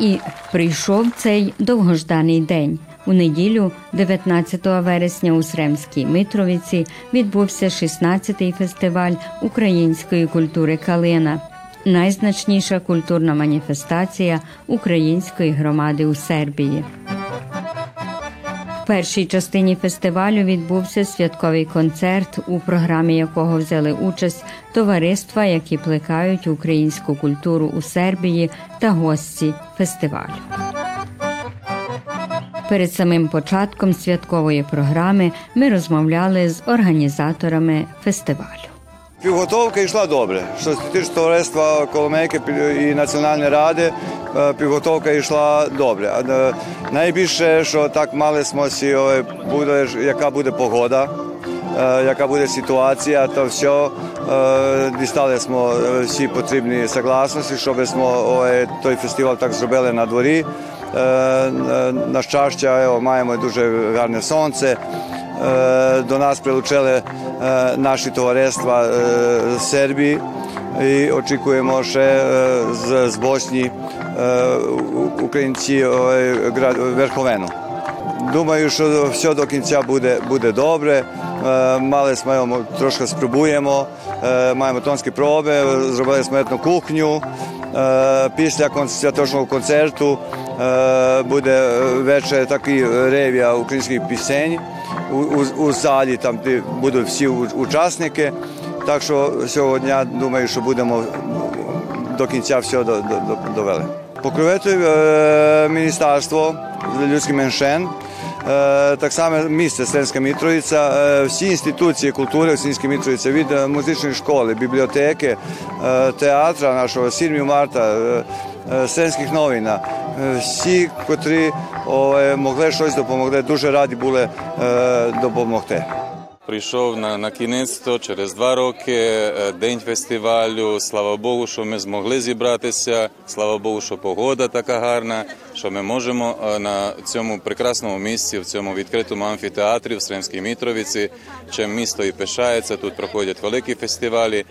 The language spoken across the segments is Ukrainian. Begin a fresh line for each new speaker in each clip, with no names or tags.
І прийшов цей довгожданий день. У неділю, 19 вересня, у Сремській Митровиці відбувся 16-й фестиваль української культури Калина, найзначніша культурна маніфестація української громади у Сербії. Першій частині фестивалю відбувся святковий концерт, у програмі якого взяли участь товариства, які плекають українську культуру у Сербії та гості фестивалю. Перед самим початком святкової програми ми розмовляли з організаторами фестивалю.
Підготовка йшла добре. Що стосується товариства Коломейки і Національні ради, підготовка йшла добре. Найбільше, що так мали смосі, буде, яка буде погода, е, яка буде ситуація, то все дістали smo всі потрібні согласності, щоб ми той фестиваль так зробили на дворі. На щастя, evo, маємо дуже гарне сонце. До нас прилучили наші товариства з Сербії і очікуємо ще з, з Босні українці Верховену. Думаю, що все до кінця буде буде добре. Мали ми трошки спробуємо, маємо тонські проби, зробили одну кухню. Після святочного концерту буде вечір такий ревія українських пісень у, у, залі, там де будуть всі учасники. Так що сьогодні думаю, що будемо до кінця все довели. Покровитель міністерство людських меншин. Так само місце Сленська Мітровиця, всі інституції культури в Сленській Мітровиці, від музичної школи, бібліотеки, театра нашого Сірмів Марта, Сленських новина. Всі, котрі могли щось допомогти, дуже раді були допомогти.
Прийшов на на кінець то через два роки день фестивалю. Слава Богу, що ми змогли зібратися. Слава Богу, що погода така гарна, що ми можемо на цьому прекрасному місці, в цьому відкритому амфітеатрі в Сремській Мітровіці, чим місто і пишається. Тут проходять великі фестивалі.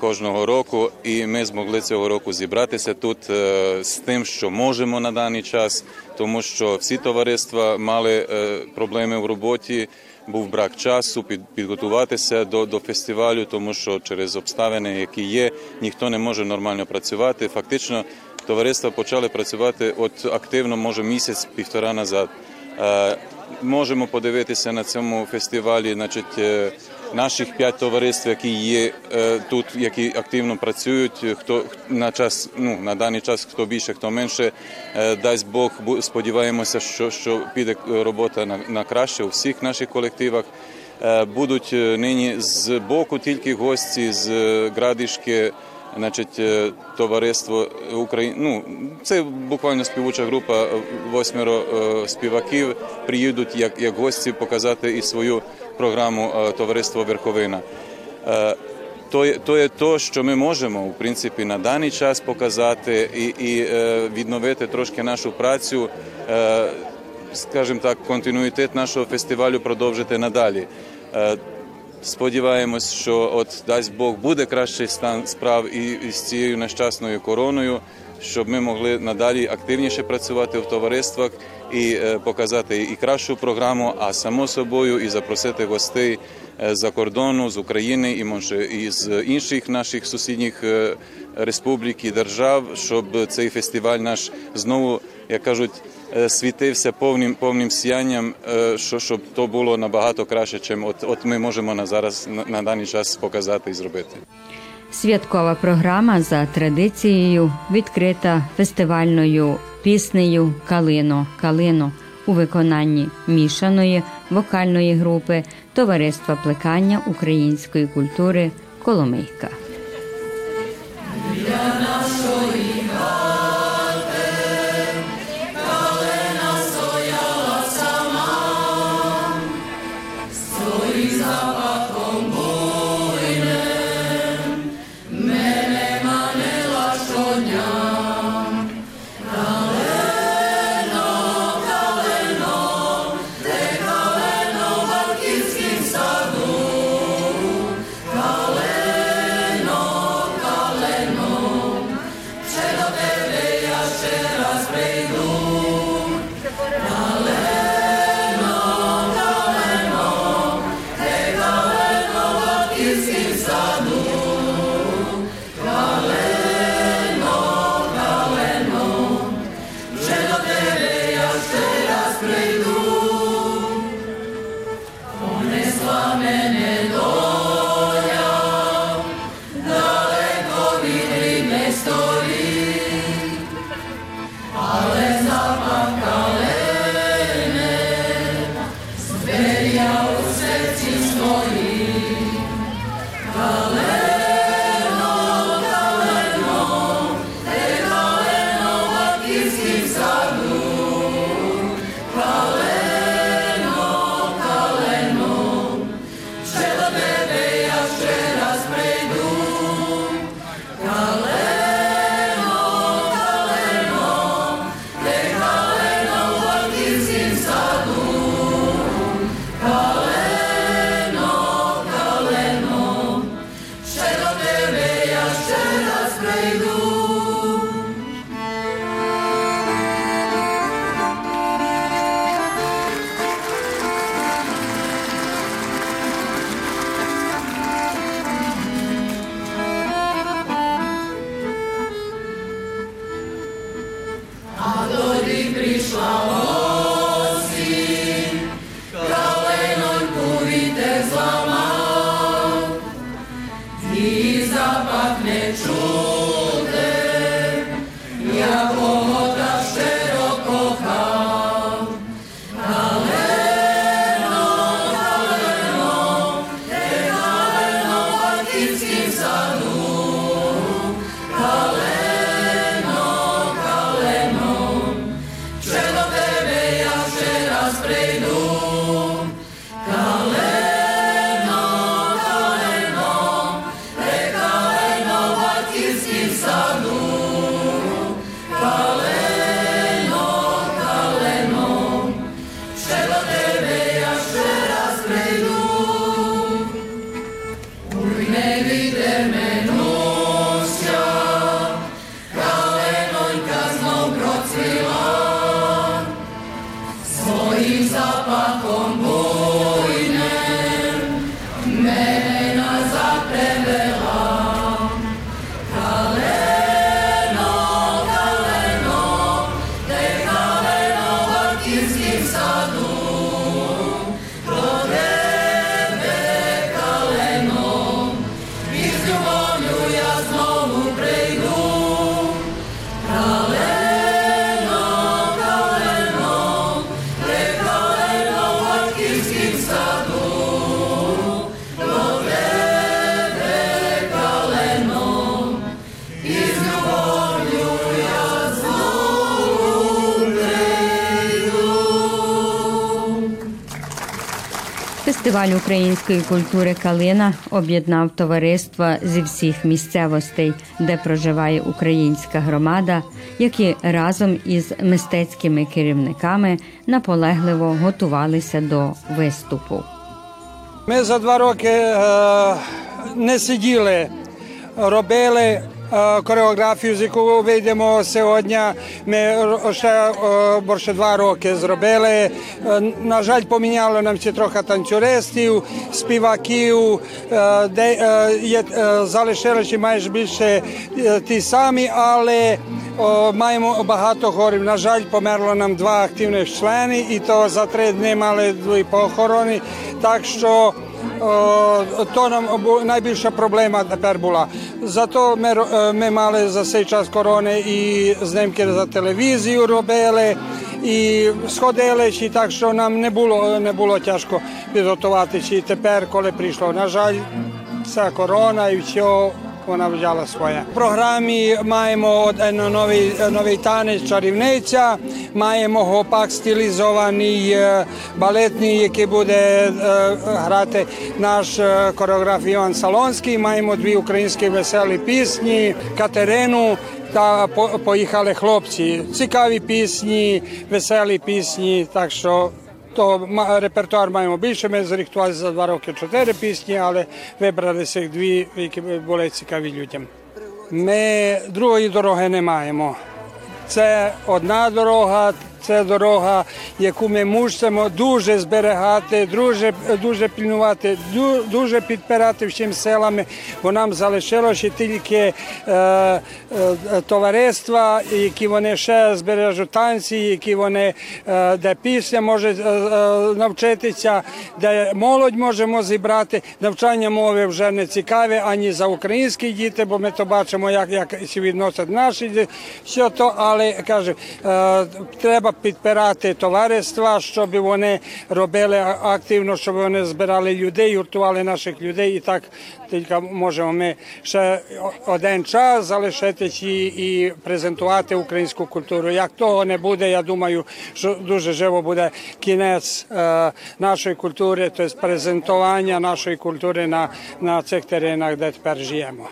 Кожного року, і ми змогли цього року зібратися тут з тим, що можемо на даний час, тому що всі товариства мали проблеми в роботі був брак часу під, підготуватися до до фестивалю, тому що через обставини, які є, ніхто не може нормально працювати. Фактично, товариства почали працювати от активно, може місяць-півтора назад. Можемо подивитися на цьому фестивалі, значить, наших п'ять товариств, які є тут, які активно працюють. Хто на час, ну на даний час, хто більше, хто менше, дасть Бог, сподіваємося, що що піде робота на, на краще у всіх наших колективах. Будуть нині з боку тільки гості з Градишки, значить, товариство Україн... ну, Це буквально співуча група восьмеро співаків. Приїдуть як як гості показати і свою програму Товариство Верховина. То то є то, що ми можемо в принципі на даний час показати і і відновити трошки нашу працю, скажімо так, континуїтет нашого фестивалю продовжити надалі. Сподіваємось, що от дасть Бог буде кращий стан справ і з цією нещасною короною, щоб ми могли надалі активніше працювати в товариствах і показати і кращу програму, а само собою і запросити гостей за кордону з України і може і з інших наших сусідніх республік і держав, щоб цей фестиваль наш знову, як кажуть, світився повним повним сіянням, що щоб то було набагато краще, чим от от ми можемо на зараз на, на даний час показати і зробити.
Святкова програма за традицією відкрита фестивальною піснею Калино Калино у виконанні мішаної вокальної групи Товариства плекання української культури Коломийка. Pisa Pacombo. Фестиваль української культури Калина об'єднав товариства зі всіх місцевостей, де проживає українська громада, які разом із мистецькими керівниками наполегливо готувалися до виступу.
Ми за два роки е, не сиділи, робили koreografiju za koju vidimo se od nja me, še borše dva roke zrobele. E, na žalj pominjalo nam se troha tančurestiju, spivakiju, e, de, e, je, zalešele še majš маємо багато хворих. На жаль, померло нам два активних члени, і то за три дні мали дві похорони. Так що то нам найбільша проблема тепер була. Зато ми, е, ми мали за цей час корони і знімки за телевізію робили. І сходили, чи так що нам не було не було тяжко підготувати. Чи тепер, коли прийшло, на жаль, ця корона і все вона взяла своє. В програмі маємо один новий, новий танець чарівниця, маємо гопак стилізований е, балетний, який буде е, грати наш е, хореограф Іван Салонський. Маємо дві українські веселі пісні, Катерину. Та по- поїхали хлопці. Цікаві пісні, веселі пісні. Так що то ма- репертуар маємо більше. Ми зріхтувалися за два роки чотири пісні, але вибрали цих дві, які були цікаві людям. Ми другої дороги не маємо. Це одна дорога, це дорога, яку ми мусимо дуже зберігати, дуже, дуже пільнувати, дуже підпирати всім селами, бо нам залишилося тільки е, е, товариства, які вони ще збережуть танці, які вони е, де пісня може е, е, навчитися, де молодь можемо зібрати. Навчання мови вже не цікаве ані за українські діти, бо ми то бачимо, як, як відносять наші. Все то, але каже, е, треба підпирати товариства, щоб вони робили активно, щоб вони збирали людей, гуртували наших людей. І так тільки можемо ми ще один час залишитися і, і презентувати українську культуру. Як того не буде, я думаю, що дуже живо буде кінець е, нашої культури, тобто презентування нашої культури на, на цих теренах, де тепер живемо.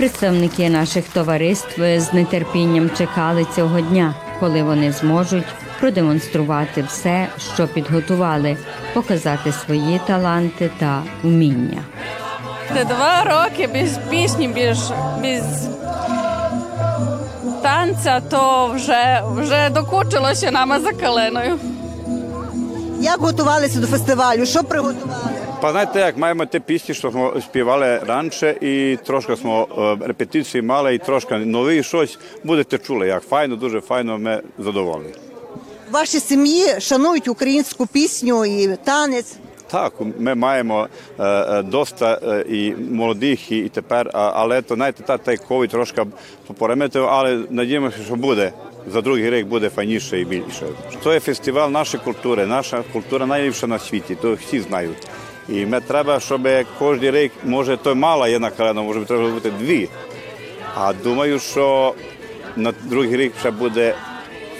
Представники наших товариств з нетерпінням чекали цього дня, коли вони зможуть продемонструвати все, що підготували, показати свої таланти та вміння.
Це два роки без пісні, без, без танця, то вже, вже докучилося нами за калиною.
Як готувалися до фестивалю? Що приготували?
Pa znate, jak majemo te pісні, що smo співали раніше, і трошки smo е, репетиції мали, і трошки нові щось будете чули, як файно, дуже файно, ми задоволені.
В вашій сім'ї шанують українську пісню і танець.
Так, ми маємо е, доста е, і молодих, і, і тепер, а, але то знаєте, та той ковід трошки поперемитив, але надіємося, що буде. За другий рік буде файніше і більше. Це є фестиваль нашої культури. Наша культура найліпша на світі, то всі знають. І ми треба, щоб кожен рік, може, то мала є на калено, може треба бути дві. А думаю, що на другий рік ще буде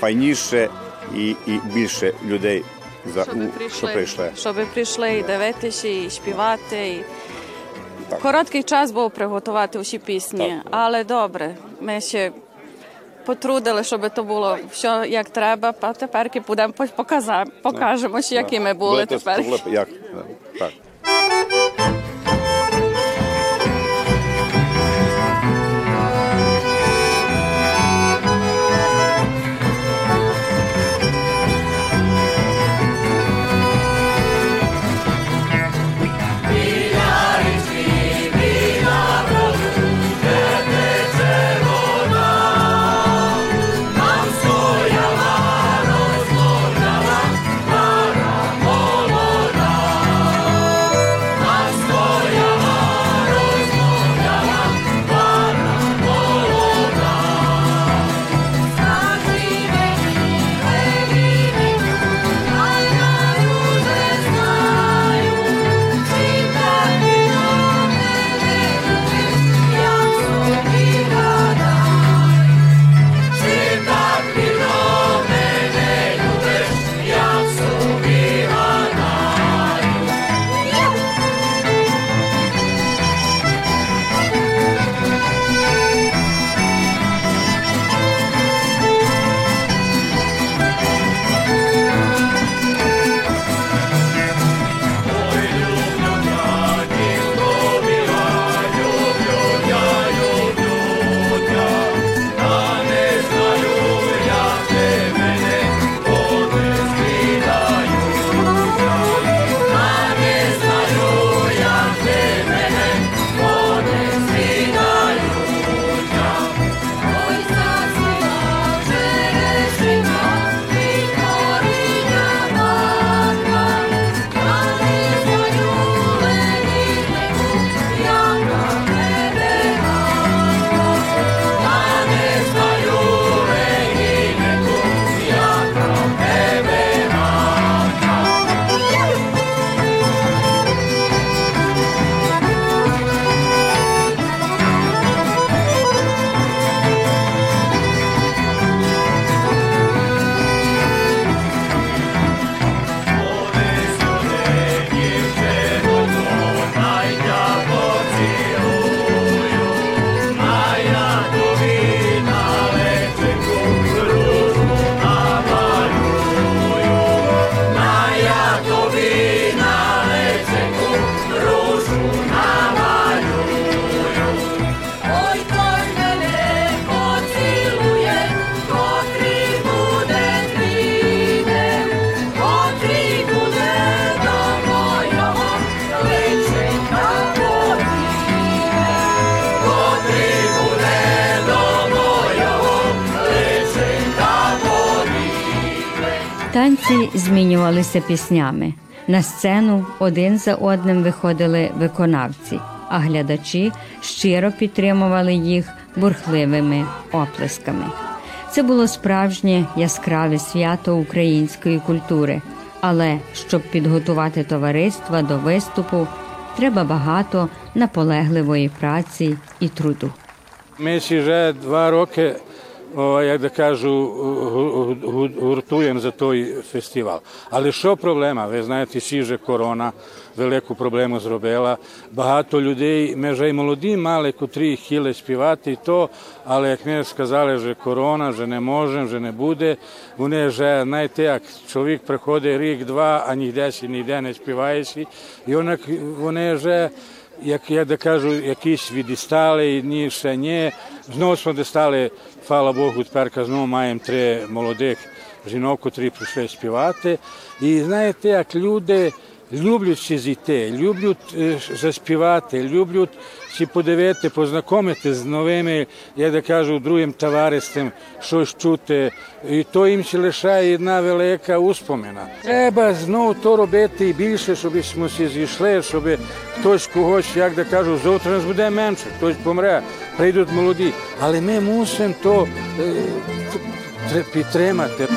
файніше і, і більше людей за
Щоб
у-
прийшли,
що прийшли.
щоб прийшли і дивитися, і співати. І...
Так.
Короткий час був приготувати усі пісні, але добре. Ми ще потрудили, щоб то було все як треба, а тепер будемо показа- покажемо, ще, які ми були тепер.
Як? Так.
Змінювалися піснями. На сцену один за одним виходили виконавці, а глядачі щиро підтримували їх бурхливими оплесками. Це було справжнє яскраве свято української культури. Але щоб підготувати товариства до виступу, треба багато наполегливої праці і труду.
Ми ще вже два роки
ovaj, гу- гу- гуртуємо за той фестивал. Але що проблема? Ви знаєте, всі же корона велику проблему зробила. Багато людей, вже й молоді мали, котрі хотіли співати і то, але як ми сказали, що корона, що не можемо, що не буде, вони вже, знаєте, як чоловік приходить рік-два, а ніде сі ніде не співаєшся, і вони, вони вже як я кажу, якісь відістали, ні, ще ні. Знову smo дістали, хвала Богу, тепер знову маємо три молодих жінок, котрі прийшли співати. І знаєте, як люди люблять всі зійти, люблять е, заспівати, люблять всі подивити, познайомити з новими, я кажу, другим товариством, щось чути. І то їм ще лишає одна велика успомина. Треба знову то робити і більше, щоб ми зійшли, щоб хтось когось, як да кажу, завтра нас буде менше, хтось помре, прийдуть молоді. Але ми мусимо то е, підтримати.